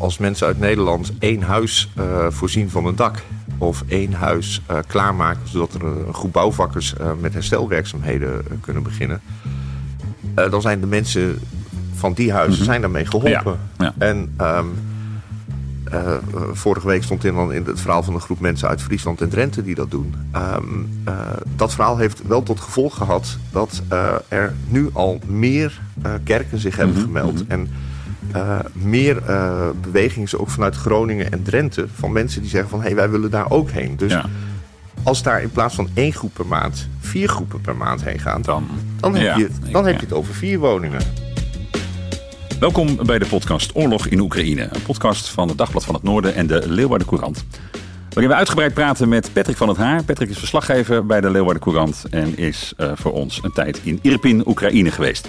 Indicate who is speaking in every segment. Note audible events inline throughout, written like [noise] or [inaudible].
Speaker 1: Als mensen uit Nederland één huis uh, voorzien van een dak of één huis uh, klaarmaken zodat er een groep bouwvakkers uh, met herstelwerkzaamheden kunnen beginnen, dan zijn de mensen van die huizen mm -hmm. zijn daarmee geholpen. Ja, ja. En um, vorige week stond in, in het verhaal van een groep mensen uit Friesland en Drenthe die dat doen. Um, dat verhaal heeft wel tot gevolg gehad dat er nu al meer kerken zich hebben mm -hmm. gemeld. En uh, meer uh, bewegingen, ook vanuit Groningen en Drenthe, van mensen die zeggen van hé, hey, wij willen daar ook heen. Dus ja. als daar in plaats van één groep per maand vier groepen per maand heen gaan, dan, dan, heb, ja, je, dan heb je het over vier woningen.
Speaker 2: Welkom bij de podcast Oorlog in Oekraïne. Een podcast van het Dagblad van het Noorden en de Leeuwarden Courant. Waarin we uitgebreid praten met Patrick van het Haar. Patrick is verslaggever bij de Leeuwarden Courant en is uh, voor ons een tijd in Irpin, Oekraïne geweest.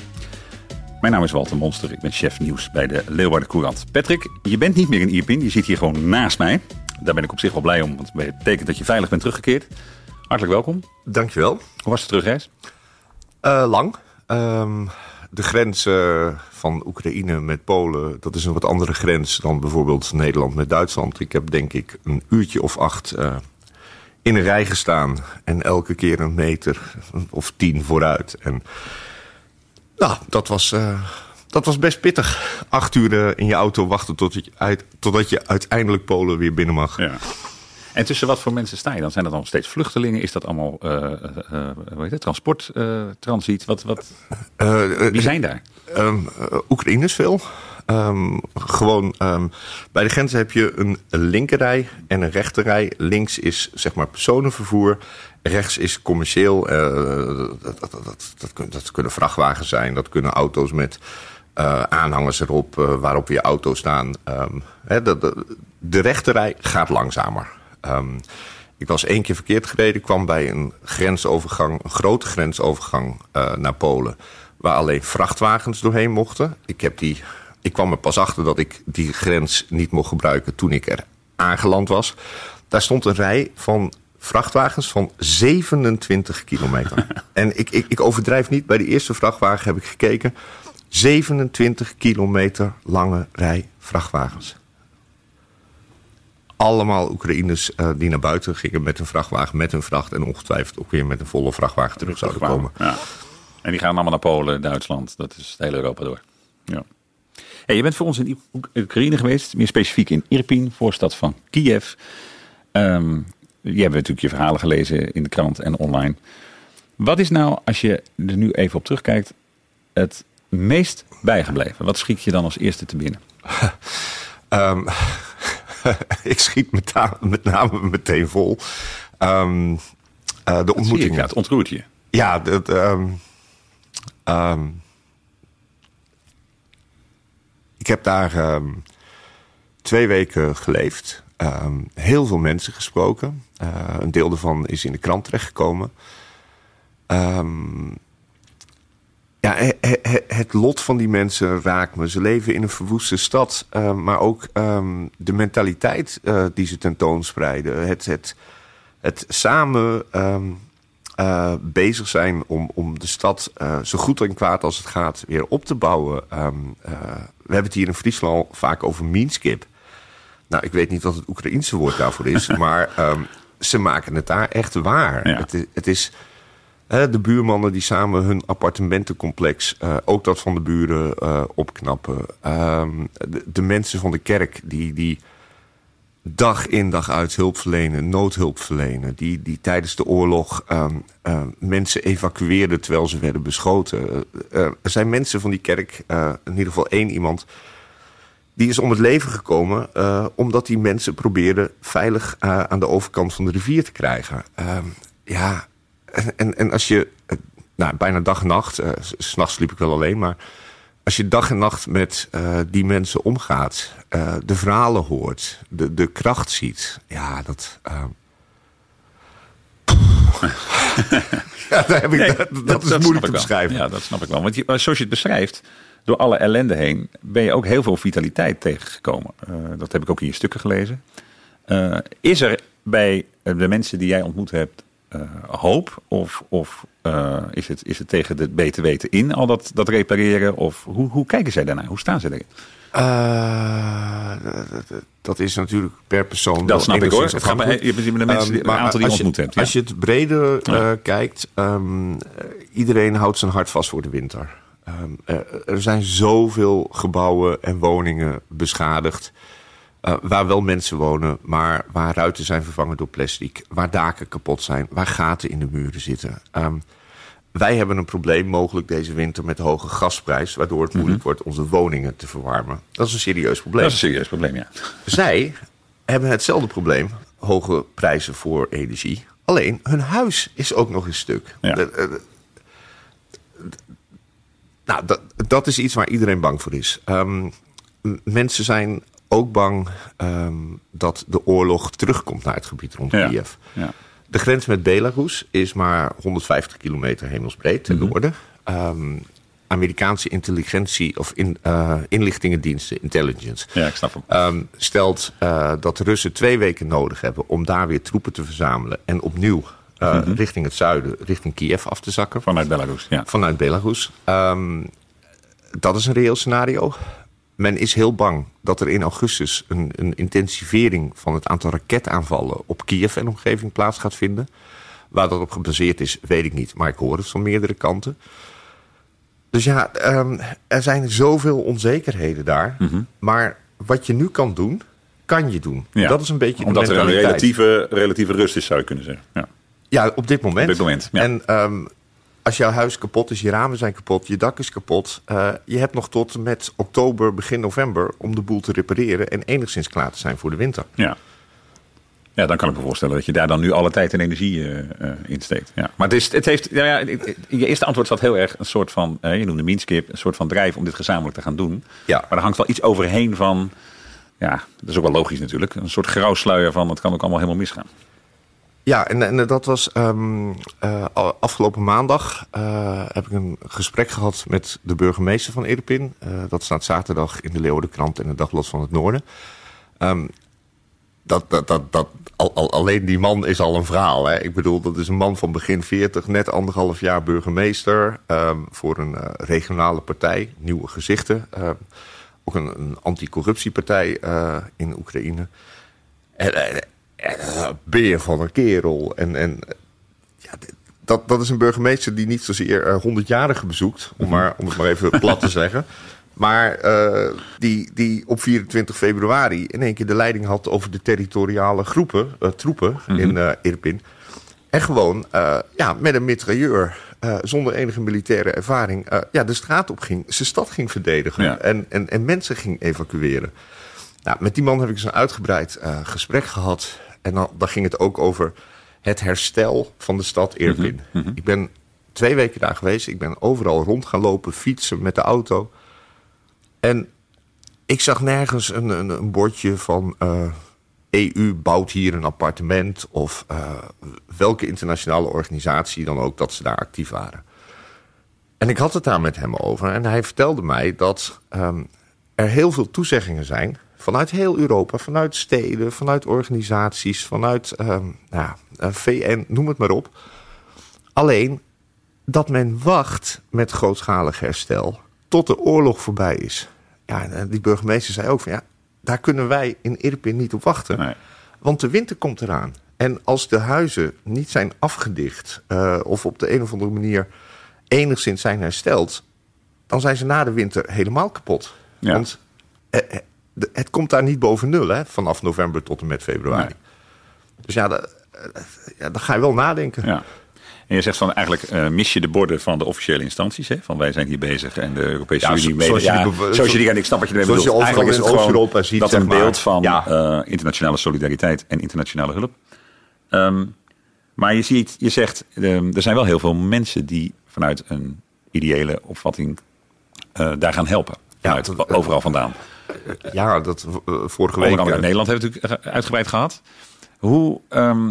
Speaker 2: Mijn naam is Walter Monster, ik ben chef nieuws bij de Leeuwarden Courant. Patrick, je bent niet meer in Irpin, je zit hier gewoon naast mij. Daar ben ik op zich wel blij om, want het betekent dat je veilig bent teruggekeerd. Hartelijk welkom.
Speaker 1: Dankjewel.
Speaker 2: Hoe was de terugreis?
Speaker 1: Uh, lang. Um, de grens uh, van Oekraïne met Polen, dat is een wat andere grens dan bijvoorbeeld Nederland met Duitsland. Ik heb denk ik een uurtje of acht uh, in een rij gestaan en elke keer een meter of tien vooruit. En nou, dat was, uh, dat was best pittig. Acht uur uh, in je auto wachten tot je uit, totdat je uiteindelijk Polen weer binnen mag.
Speaker 2: Ja. En tussen wat voor mensen sta je dan? Zijn dat dan steeds vluchtelingen? Is dat allemaal uh, hoe heet het? transport, transiet? Wat, wat, wie zijn daar?
Speaker 1: Oekraïners veel. Um, gewoon um, bij de grens heb je een linkerrij en een rechterrij. Links is zeg maar personenvervoer. Rechts is commercieel. Uh, dat, dat, dat, dat, kunnen vrachtwagens zijn. Dat kunnen auto's met uh, aanhangers erop uh, waarop je auto's staan. He, de, de, rechterrij gaat langzamer. Ik was één keer verkeerd gereden. kwam bij een grensovergang, een grote grensovergang naar Polen. Waar alleen vrachtwagens doorheen mochten. Ik heb die ik kwam er pas achter dat ik die grens niet mocht gebruiken toen ik er aangeland was. Daar stond een rij van vrachtwagens van 27 kilometer. [laughs] en ik, ik, ik overdrijf niet, bij de eerste vrachtwagen heb ik gekeken. 27 kilometer lange rij vrachtwagens. Allemaal Oekraïners uh, die naar buiten gingen met een vrachtwagen, met een vracht... en ongetwijfeld ook weer met een volle vrachtwagen terug zouden komen. Ja.
Speaker 2: En die gaan allemaal naar Polen, Duitsland. Dat is het hele Europa door. Ja. Je bent voor ons in Oekraïne geweest, meer specifiek in Irpin, voorstad van Kiev. Um, je hebt natuurlijk je verhalen gelezen in de krant en online. Wat is nou, als je er nu even op terugkijkt, het meest bijgebleven? Wat schiet je dan als eerste te binnen?
Speaker 1: um, [laughs] [laughs] ik schiet met, met, name meteen vol. Um, uh, de ontmoeting.
Speaker 2: Ja, het ontroert je.
Speaker 1: Ja, dat. Um, ik heb daar um, twee weken geleefd. Um, heel veel mensen gesproken. Uh, een deel daarvan is in de krant terechtgekomen. Um, ja, he, he, het lot van die mensen raakt me. Ze leven in een verwoeste stad. Uh, maar ook de mentaliteit uh, die ze tentoonspreiden. Het, het samen uh, bezig zijn om, om de stad uh, zo goed en kwaad als het gaat weer op te bouwen. Um, uh, we hebben het hier in Friesland vaak over meanskip. Nou, ik weet niet wat het Oekraïense woord daarvoor is, [laughs] maar um, ze maken het daar echt waar. Ja. Het, het, is de buurmannen die samen hun appartementencomplex, ook dat van de buren, opknappen. Um, de, de, mensen van de kerk die. die dag in dag uit hulp verlenen, noodhulp verlenen. Die, die tijdens de oorlog um, um, mensen evacueerden terwijl ze werden beschoten. Uh, uh, er zijn mensen van die kerk, uh, in ieder geval één iemand... die is om het leven gekomen omdat die mensen probeerden... veilig aan de overkant van de rivier te krijgen. Um, ja, en, en als je... nou, bijna dag en nacht, s s'nachts sliep ik wel alleen, maar als je dag en nacht met uh, die mensen omgaat, uh, de verhalen hoort, de, de kracht ziet, ja, dat. Uh... [laughs] ja, daar heb ik, nee, dat, dat, dat, is moeilijk te beschrijven.
Speaker 2: Ja, dat snap ik wel. Want je, zoals je het beschrijft, door alle ellende heen, ben je ook heel veel vitaliteit tegengekomen. dat heb ik ook in je stukken gelezen. is er bij de mensen die jij ontmoet hebt hoop? Of, of uh, is, het, is het tegen het beter weten in, al dat, dat repareren? Of hoe, hoe kijken zij daarnaar? Hoe staan ze erin?
Speaker 1: Uh, dat is natuurlijk per persoon.
Speaker 2: Dat snap ik hoor. Het gaat bij, je hebt de mensen die,
Speaker 1: Ehm,
Speaker 2: een
Speaker 1: maar
Speaker 2: aantal die je
Speaker 1: als je-
Speaker 2: ontmoet hebt. Ja.
Speaker 1: Als je het breder eh,
Speaker 2: Ja.
Speaker 1: kijkt, ehm, eh, iedereen houdt zijn hart vast voor de winter. Ehm, eh, er zijn zoveel gebouwen en woningen beschadigd. Eh, waar wel mensen wonen, maar waar ruiten zijn vervangen door plastic. Waar daken kapot zijn, waar gaten in de muren zitten. Ehm, wij hebben een probleem mogelijk deze winter met de hoge gasprijs... waardoor het moeilijk wordt onze woningen te verwarmen. Dat is een serieus probleem.
Speaker 2: Dat is een serieus probleem, ja.
Speaker 1: Zij hebben hetzelfde probleem, hoge prijzen voor energie. Alleen hun huis is ook nog een stuk.
Speaker 2: Ja.
Speaker 1: De- de- de- nou, dat, dat is iets waar iedereen bang voor is. Ehm, mensen zijn ook bang ehm, dat de oorlog terugkomt naar het gebied rond
Speaker 2: Ja.
Speaker 1: Kiev.
Speaker 2: ja.
Speaker 1: De grens met Belarus is maar 150 kilometer hemelsbreed ten noorden. Ehm, Amerikaanse intelligentie of in, eh, inlichtingendiensten, intelligence,
Speaker 2: Ja, ik snap hem.
Speaker 1: Ehm, stelt eh, dat de Russen twee weken nodig hebben om daar weer troepen te verzamelen en opnieuw eh,
Speaker 2: Mhm.
Speaker 1: richting het zuiden, richting Kiev af te zakken.
Speaker 2: Vanuit Belarus, ja.
Speaker 1: Vanuit Belarus. Dat is een reëel scenario. Men is heel bang dat er in augustus een, een intensivering van het aantal raketaanvallen op Kiev en omgeving plaats gaat vinden. Waar dat op gebaseerd is, weet ik niet. Maar ik hoor het van meerdere kanten. Dus ja, ehm, er zijn zoveel onzekerheden daar. Maar wat je nu kan doen, kan je doen.
Speaker 2: Mhm. Ja.
Speaker 1: Dat is een beetje
Speaker 2: Omdat er een relatieve, relatieve rust is, zou je kunnen zeggen. Ja.
Speaker 1: Ja, op dit moment.
Speaker 2: Op dit moment, ja.
Speaker 1: En ehm, als jouw huis kapot is, je ramen zijn kapot, je dak is kapot. eh, je hebt nog tot met oktober, begin november om de boel te repareren en enigszins klaar te zijn voor de winter.
Speaker 2: Ja. Ja, dan kan ik me voorstellen dat je daar dan nu alle tijd en energie eh, eh, in steekt. Ja. Maar het, is, het heeft, ja, je eerste antwoord zat heel erg een soort van, eh, je noemde Minskip, een soort van drijf om dit gezamenlijk te gaan doen.
Speaker 1: Ja.
Speaker 2: Maar er hangt wel iets overheen van, ja, dat is ook wel logisch natuurlijk, een soort grauwsluier van, het kan ook allemaal helemaal misgaan.
Speaker 1: Ja, en, dat was ehm, eh, afgelopen maandag eh, heb ik een gesprek gehad met de burgemeester van Irpin. Eh, dat staat zaterdag in de Leeuwardenkrant en het Dagblad van het Noorden. Ehm, dat, dat, dat, dat, al, al- alleen die man is al een verhaal. Hè? Ik bedoel, dat is een man van begin 40, net anderhalf jaar burgemeester. ehm, voor een regionale partij, nieuwe gezichten. ook een, een anticorruptiepartij in Oekraïne. En, en, en, eh, beer van een kerel. En, en ja, dat, dat is een burgemeester die niet zozeer eh, 100-jarigen bezoekt, om, maar, om het maar even plat te [laughs] zeggen. Maar eh, die, die op 24 februari in één keer de leiding had over de territoriale groepen, eh, troepen in eh Irpin. En gewoon ja, met een mitrailleur, zonder enige militaire ervaring, ja, de straat op ging, zijn stad ging verdedigen
Speaker 2: Ja.
Speaker 1: en, en, en mensen ging evacueren. Nou, met die man heb ik dus een uitgebreid eh, gesprek gehad. En dan, dan ging het ook over het herstel van de stad Irpin. Ik ben twee weken daar geweest. Ik ben overal rond gaan lopen, fietsen met de auto. En ik zag nergens een, een, een bordje van eh, EU bouwt hier een appartement. Of eh, welke internationale organisatie dan ook dat ze daar actief waren. En ik had het daar met hem over. En hij vertelde mij dat ehm, er heel veel toezeggingen zijn. Vanuit heel Europa, vanuit steden, vanuit organisaties, vanuit ehm, nou, eh, VN, noem het maar op. Alleen dat men wacht met grootschalig herstel tot de oorlog voorbij is. Ja, en die burgemeester zei ook van ja, daar kunnen wij in Irpin niet op wachten.
Speaker 2: Nee.
Speaker 1: Want de winter komt eraan. En als de huizen niet zijn afgedicht eh, of op de een of andere manier enigszins zijn hersteld, dan zijn ze na de winter helemaal kapot.
Speaker 2: Ja.
Speaker 1: Want eh, eh, de- het komt daar niet boven nul, hè, vanaf november tot en met februari.
Speaker 2: Nee.
Speaker 1: Dus ja, da- ja, dan ga je wel nadenken.
Speaker 2: Ja. En je zegt van eigenlijk eh, mis je de borden van de officiële instanties. Hè? Van wij zijn hier bezig en de Europese
Speaker 1: Ja,
Speaker 2: Unie mee.
Speaker 1: zoals je
Speaker 2: ja, zoals je die en ik snap wat je ermee
Speaker 1: zoals je
Speaker 2: bedoelt.
Speaker 1: overal
Speaker 2: Eigenlijk is het gewoon
Speaker 1: Oost-Europa ziet,
Speaker 2: dat een beeld van eh, internationale solidariteit en internationale hulp. Ehm, maar je ziet, je zegt, ehm, er zijn wel heel veel mensen die vanuit een ideële opvatting eh, daar gaan helpen. Vanuit, overal vandaan.
Speaker 1: Ja, dat eh, vorige
Speaker 2: Onder
Speaker 1: week. eh,
Speaker 2: Nederland het natuurlijk uitgebreid gehad. Hoe, ehm,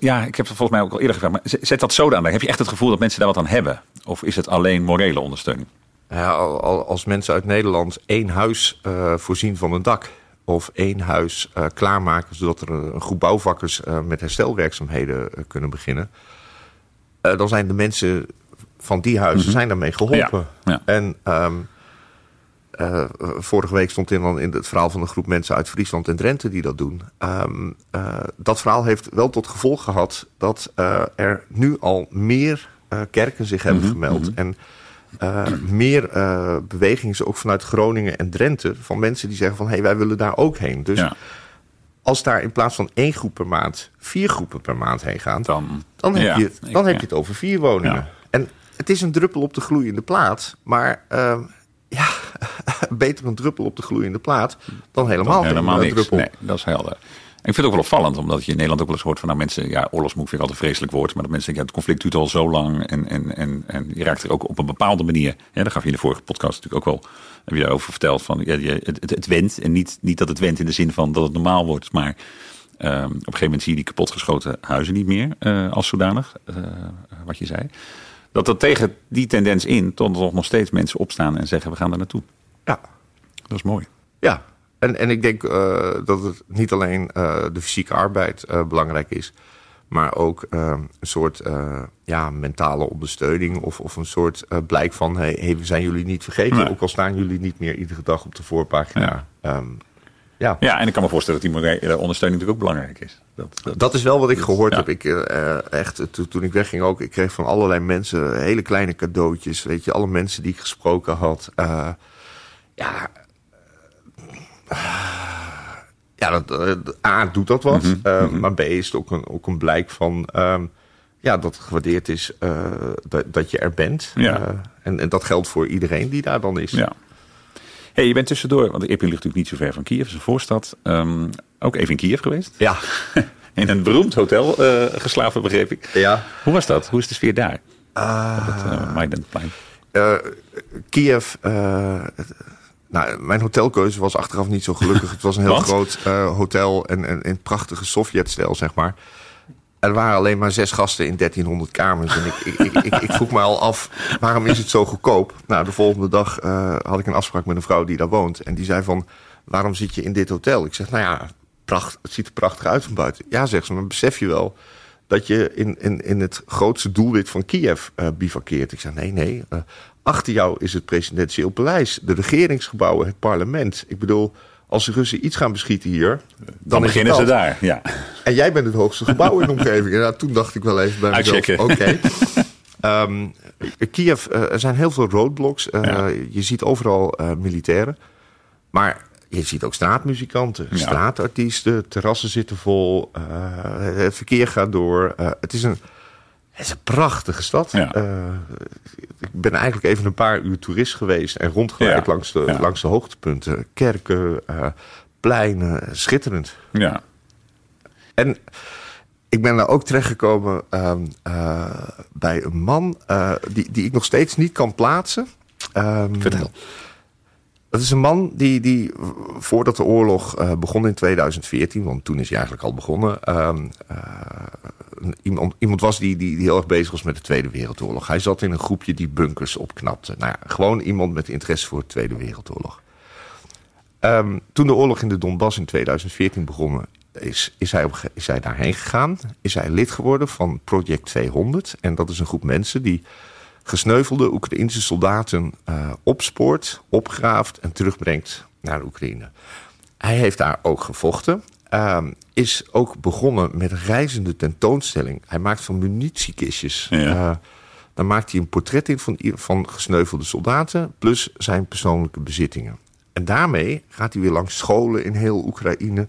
Speaker 2: ja, ik heb het volgens mij ook al eerder gevraagd, maar zet dat zo aan. Heb je echt het gevoel dat mensen daar wat aan hebben? Of is het alleen morele ondersteuning?
Speaker 1: Ja, al- al- als mensen uit Nederland één huis eh, voorzien van een dak. Of één huis eh, klaarmaken zodat er een, groep bouwvakkers met herstelwerkzaamheden kunnen beginnen. dan zijn de mensen van die huizen zijn daarmee geholpen.
Speaker 2: Ja, ja.
Speaker 1: En ehm, eh, vorige week stond in, dan in het verhaal van een groep mensen uit Friesland en Drenthe die dat doen. Ehm, eh, dat verhaal heeft wel tot gevolg gehad dat eh, er nu al meer eh, kerken zich hebben
Speaker 2: Mhm,
Speaker 1: gemeld.
Speaker 2: mhm.
Speaker 1: En eh, meer eh bewegingen, ook vanuit Groningen en Drenthe, van mensen die zeggen van hé, hey, wij willen daar ook heen. Dus
Speaker 2: ja,
Speaker 1: als daar in plaats van één groep per maand vier groepen per maand heen gaan,
Speaker 2: dan,
Speaker 1: dan heb,
Speaker 2: Ja,
Speaker 1: je, het, dan
Speaker 2: ik-
Speaker 1: heb
Speaker 2: ja.
Speaker 1: je het over vier woningen. En het is een druppel op de gloeiende plaat. Maar ehm, ja, [laughs] beter een druppel op de gloeiende plaat dan helemaal, geen,
Speaker 2: helemaal
Speaker 1: eh,
Speaker 2: niks.
Speaker 1: druppel.
Speaker 2: Nee, dat is helder. En ik vind het ook wel opvallend, omdat je in Nederland ook wel eens hoort van nou mensen, ja, oorlogsmoe vind ik altijd een vreselijk woord, maar dat mensen denken, ja, het conflict duurt al zo lang en, en, en, en je raakt er ook op een bepaalde manier, ja, daar gaf je in de vorige podcast natuurlijk ook wel, heb je daarover verteld van, ja, je, het, het, het went en niet, niet dat het went in de zin van dat het normaal wordt, maar ehm, op een gegeven moment zie je die kapotgeschoten huizen niet meer eh, als zodanig, eh, wat je zei. Dat er tegen die tendens in toch nog steeds mensen opstaan en zeggen we gaan daar naartoe.
Speaker 1: Ja,
Speaker 2: Dat is mooi.
Speaker 1: ja. En, en ik denk eh, dat het niet alleen eh, de fysieke arbeid eh, belangrijk is, maar ook een soort ja, mentale ondersteuning of, of een soort blijk van hey, hey, we zijn jullie niet vergeten, ook al staan jullie niet meer iedere dag op de voorpagina. Ja, ja.
Speaker 2: Ja, en ik kan me voorstellen dat die ondersteuning natuurlijk ook belangrijk is. Dat, dat,
Speaker 1: Dat is wel wat ik gehoord
Speaker 2: Ja.
Speaker 1: heb. Ik, eh, echt, eh, toen, ik wegging ook, ik kreeg van allerlei mensen hele kleine cadeautjes. Weet je, alle mensen die ik gesproken had. Eh, ja, ja dat, A, doet dat wat.
Speaker 2: Mhm,
Speaker 1: Eh, Maar B, is het ook een, ook een blijk van... ehm, ja, dat het gewaardeerd is dat, dat je er bent.
Speaker 2: Ja.
Speaker 1: En, en dat geldt voor iedereen die daar dan is.
Speaker 2: ja. Hey, je bent tussendoor, want Irpin ligt natuurlijk niet zo ver van Kiev, het is een voorstad. Ehm, ook even in Kiev geweest.
Speaker 1: Ja. [laughs]
Speaker 2: In een beroemd hotel eh, geslapen, begreep ik.
Speaker 1: ja.
Speaker 2: Hoe was dat? Hoe is de sfeer daar? Op het uh, Maidanplein.
Speaker 1: Eh, Kiev. eh, nou, mijn hotelkeuze was achteraf niet zo gelukkig. [laughs] Het was een heel groot eh, hotel en, en in prachtige Sovjet-stijl, zeg maar. Er waren alleen maar zes gasten in 1300 kamers. En ik, ik, ik, ik, vroeg me al af, waarom is het zo goedkoop? Nou, de volgende dag eh, had ik een afspraak met een vrouw die daar woont. En die zei van, waarom zit je in dit hotel? Ik zeg, nou ja, het ziet er prachtig uit van buiten. Ja, zegt ze, maar besef je wel dat je in, in, in het grootste doelwit van Kiev eh bivakkeert? Ik zeg, nee, nee. eh, achter jou is het presidentieel paleis, de regeringsgebouwen, het parlement. Ik bedoel, als de Russen iets gaan beschieten hier... Dan,
Speaker 2: beginnen ze daar. Ja.
Speaker 1: En jij bent het hoogste gebouw in de omgeving. En nou, toen dacht ik wel even bij mezelf, oké. [laughs] Ehm, Kiev, eh, er zijn heel veel roadblocks. Eh,
Speaker 2: Ja.
Speaker 1: Je ziet overal eh, militairen. Maar je ziet ook straatmuzikanten,
Speaker 2: Ja.
Speaker 1: straatartiesten. Terrassen zitten vol. het verkeer gaat door. Het, is een, het is een prachtige stad.
Speaker 2: Ja.
Speaker 1: Eh, ik ben eigenlijk even een paar uur toerist geweest. En rondgeleid
Speaker 2: Ja.
Speaker 1: langs, de,
Speaker 2: Ja.
Speaker 1: langs de hoogtepunten. Kerken, eh, pleinen. Schitterend.
Speaker 2: ja.
Speaker 1: En ik ben daar ook terechtgekomen ehm, eh, bij een man die, die ik nog steeds niet kan plaatsen.
Speaker 2: Vertel.
Speaker 1: Dat is een man die, die voordat de oorlog eh, begon in 2014, want toen is hij eigenlijk al begonnen. ehm, eh, iemand, iemand was die, die, heel erg bezig was met de Tweede Wereldoorlog. Hij zat in een groepje die bunkers opknapte. Nou ja, gewoon iemand met interesse voor de Tweede Wereldoorlog. Ehm, toen de oorlog in de Donbass in 2014 begonnen, is, is, hij is hij daarheen gegaan. Is hij lid geworden van Project 200. En dat is een groep mensen die gesneuvelde Oekraïnse soldaten eh, opspoort, opgraaft en terugbrengt naar Oekraïne. Hij heeft daar ook gevochten. Ehm, is ook begonnen met een reizende tentoonstelling. Hij maakt van munitiekistjes.
Speaker 2: Ja.
Speaker 1: Eh, daar maakt hij een portret in van, van gesneuvelde soldaten... plus zijn persoonlijke bezittingen. En daarmee gaat hij weer langs scholen in heel Oekraïne...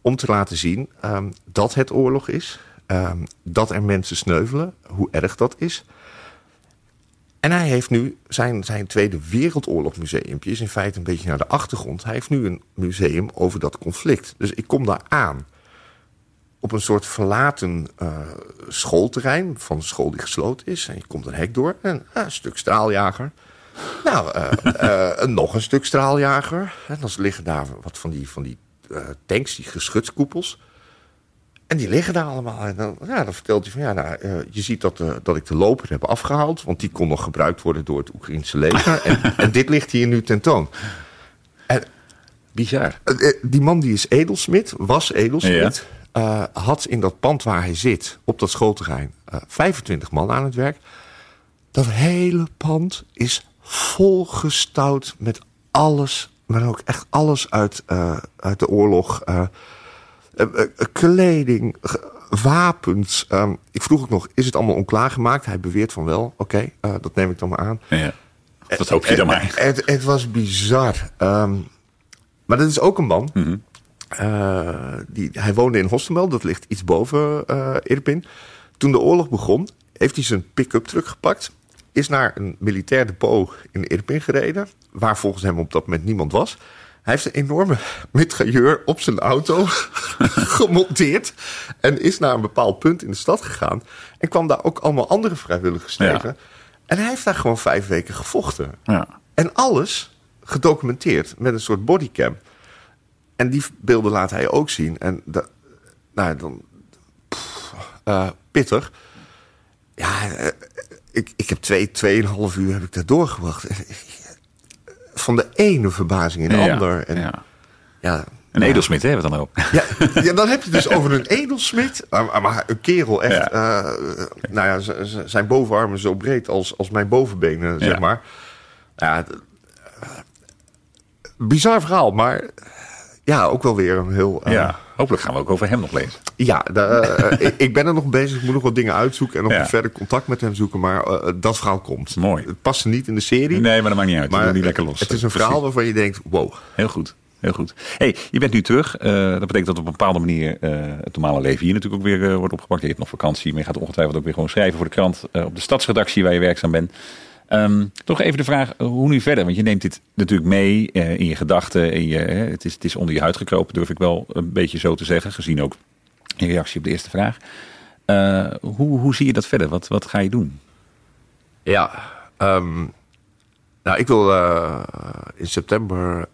Speaker 1: om te laten zien ehm, dat het oorlog is. ehm, dat er mensen sneuvelen, hoe erg dat is... En hij heeft nu zijn, zijn Tweede Wereldoorlog museumpje is in feite een beetje naar de achtergrond. Hij heeft nu een museum over dat conflict. Dus ik kom daar aan op een soort verlaten eh, schoolterrein van een school die gesloten is. En je komt een hek door en ah, een stuk straaljager. Nou, eh, [laughs] eh, nog een stuk straaljager. En dan liggen daar wat van die, van die eh, tanks, die geschutskoepels. En die liggen daar allemaal. En dan, ja, dan vertelt hij van ja, nou, eh, je ziet dat, eh, dat ik de loper heb afgehaald. Want die kon nog gebruikt worden door het Oekraïnse leger. [laughs] en, en dit ligt hier nu tentoon. En
Speaker 2: Bizar.
Speaker 1: eh, die man die is edelsmid, was edelsmid. eh, had in dat pand waar hij zit, op dat schoolterrein, eh 25 man aan het werk. Dat hele pand is volgestouwd met alles, maar ook echt alles uit, uh, uit de oorlog. Uh, kleding, wapens. Um, ik vroeg ook nog, is het allemaal onklaargemaakt? Hij beweert van wel. Oké, okay, dat neem ik dan maar aan.
Speaker 2: Ja, dat hoop je dan maar.
Speaker 1: Het, het, was bizar. Um, maar dat is ook een man. Mm -hmm. die, hij woonde in Hostemel, dat ligt iets boven Irpin. Toen de oorlog begon, heeft hij zijn pick-up truck gepakt is naar een militair depot in Irpin gereden, waar volgens hem op dat moment niemand was. Hij heeft een enorme mitrailleur op zijn auto [laughs] gemonteerd en is naar een bepaald punt in de stad gegaan en kwam daar ook allemaal andere vrijwilligers tegen. Ja. En hij heeft daar gewoon vijf weken gevochten.
Speaker 2: Ja.
Speaker 1: En alles gedocumenteerd met een soort bodycam. En die beelden laat hij ook zien. En de, nou, dan. Pff, uh, pittig. Ja, ik, ik heb twee, tweeënhalf uur heb ik daar doorgewacht. [laughs] Van de ene verbazing in de
Speaker 2: ja,
Speaker 1: ander. En,
Speaker 2: ja.
Speaker 1: ja
Speaker 2: een edelsmid hebben we dan ook.
Speaker 1: Ja, ja, dan heb je dus over een edelsmid. Maar, een kerel echt... Uh, nou ja, zijn bovenarmen zo breed als, als mijn bovenbenen, zeg maar. Ja, bizar verhaal, maar ja, ook wel weer een heel... Uh,
Speaker 2: ja, hopelijk gaan we ook over hem nog lezen.
Speaker 1: Ja, de, [laughs] uh, ik ben er nog bezig. Ik moet nog wat dingen uitzoeken en nog ja. verder contact met hem zoeken. Maar dat verhaal komt.
Speaker 2: Mooi.
Speaker 1: Het past niet in de serie.
Speaker 2: Nee, maar dat maakt niet uit.
Speaker 1: Maar
Speaker 2: niet lekker los.
Speaker 1: Het is een verhaal Precies. waarvan je denkt, wow.
Speaker 2: Heel goed. Heel goed. Hey, je bent nu terug. Uh, dat betekent dat op een bepaalde manier uh, het normale leven hier natuurlijk ook weer uh, wordt opgepakt. Je hebt nog vakantie, maar je gaat ongetwijfeld ook weer gewoon schrijven voor de krant op de stadsredactie waar je werkzaam bent. Um, toch even de vraag, hoe nu verder? Want je neemt dit natuurlijk mee uh, in je gedachten. In je, het, is, het is onder je huid gekropen, durf ik wel een beetje zo te zeggen. Gezien ook in reactie op de eerste vraag. Uh, hoe, hoe zie je dat verder? Wat, wat ga je doen?
Speaker 1: Ja, um, nou, ik wil in september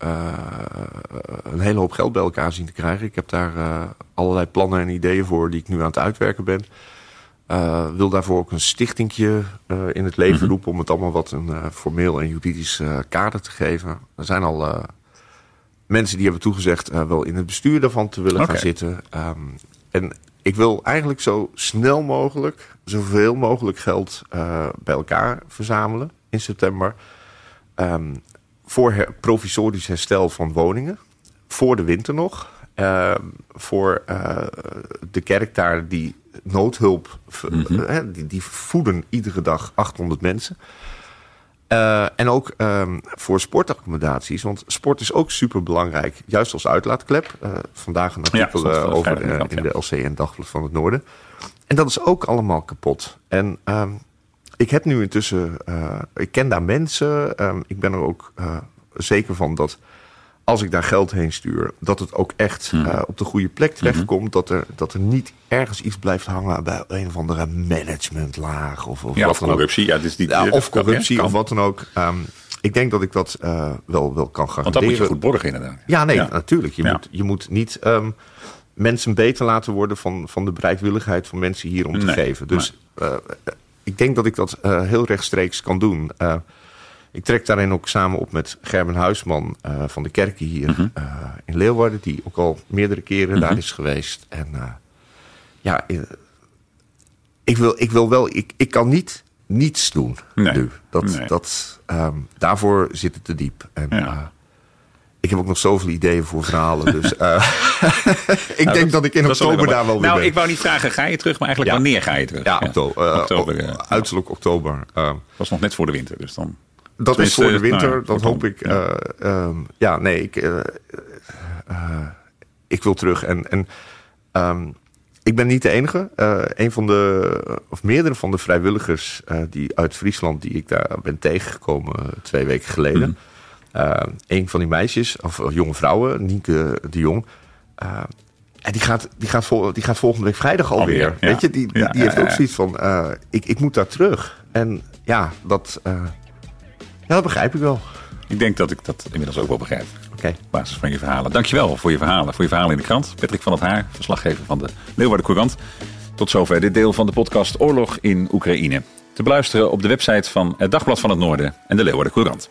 Speaker 1: een hele hoop geld bij elkaar zien te krijgen. Ik heb daar allerlei plannen en ideeën voor die ik nu aan het uitwerken ben. Uh, wil daarvoor ook een stichtingje uh, in het leven mm -hmm. roepen... om het allemaal wat een uh, formeel en juridisch kader te geven. Er zijn al mensen die hebben toegezegd... wel in het bestuur daarvan te willen okay. gaan zitten. Um, en ik wil eigenlijk zo snel mogelijk... zoveel mogelijk geld bij elkaar verzamelen in september... Um, voor her provisorisch herstel van woningen. Voor de winter nog. Voor de kerk daar die noodhulp, mm -hmm. die, die, voeden iedere dag 800 mensen. Uh, en ook um, voor sportaccommodaties. Want sport is ook super belangrijk. Juist als uitlaatklep. Uh, vandaag een artikel ja, over in, de LC en Dagblad van het Noorden. En dat is ook allemaal kapot. En um, ik heb nu intussen... ik ken daar mensen. Um, ik ben er ook zeker van dat als ik daar geld heen stuur, dat het ook echt mm. uh, op de goede plek terechtkomt. Mm-hmm. dat, er, dat er niet ergens iets blijft hangen bij een of andere managementlaag. Of, of,
Speaker 2: ja,
Speaker 1: wat
Speaker 2: of corruptie. Ja, dus die,
Speaker 1: ja, of corruptie ja, of wat dan ook. Um, ik denk dat ik dat uh, wel, wel kan garanderen.
Speaker 2: Want dat moet je goed borgen inderdaad.
Speaker 1: Ja, nee, natuurlijk. Je, moet, je moet niet um, mensen beter laten worden van, van de bereidwilligheid van mensen hier om te
Speaker 2: nee,
Speaker 1: geven. Dus uh, ik denk dat ik dat heel rechtstreeks kan doen. Ik trek daarin ook samen op met Gerben Huisman uh, van de kerken hier uh -huh. uh, in Leeuwarden, die ook al meerdere keren -huh. daar is geweest. En ja, ik wil, ik wil wel, ik, ik kan niet niets doen
Speaker 2: nee.
Speaker 1: nu. Dat,
Speaker 2: nee.
Speaker 1: dat, um, daarvoor zit het te diep. En,
Speaker 2: ja.
Speaker 1: ik heb ook nog zoveel ideeën voor verhalen. [laughs] Dus [laughs] ik nou, denk dat, dat, ik in oktober daar wel weer
Speaker 2: Nou,
Speaker 1: ben.
Speaker 2: ik wou niet vragen, ga je terug? Maar eigenlijk
Speaker 1: ja.
Speaker 2: wanneer ga je terug?
Speaker 1: Ja, oktober.
Speaker 2: oktober
Speaker 1: uh, uiterlijk oktober. Uh,
Speaker 2: dat was nog net voor de winter, dus dan...
Speaker 1: Dat is voor de winter, nou, dat hoop ik. Ja, uh, um, ja nee, ik, uh, uh, ik wil terug. En, en um, ik ben niet de enige. een van de, of meerdere van de vrijwilligers die uit Friesland, die ik daar ben tegengekomen twee weken geleden. Mm. een van die meisjes, of jonge vrouwen, Nienke de Jong. En die gaat, die, gaat vol, die gaat volgende week vrijdag alweer.
Speaker 2: alweer ja.
Speaker 1: Weet je, die, die,
Speaker 2: ja,
Speaker 1: heeft ook zoiets van: ik, ik moet daar terug. En ja, dat. Dat begrijp ik wel.
Speaker 2: Ik denk dat ik dat inmiddels ook wel begrijp.
Speaker 1: Oké. Okay.
Speaker 2: Op basis van je verhalen. Dankjewel voor je verhalen. Voor je verhalen in de krant. Patrick van het Haar, verslaggever van de Leeuwarden Courant. Tot zover dit deel van de podcast Oorlog in Oekraïne. Te beluisteren op de website van het Dagblad van het Noorden en de Leeuwarden Courant.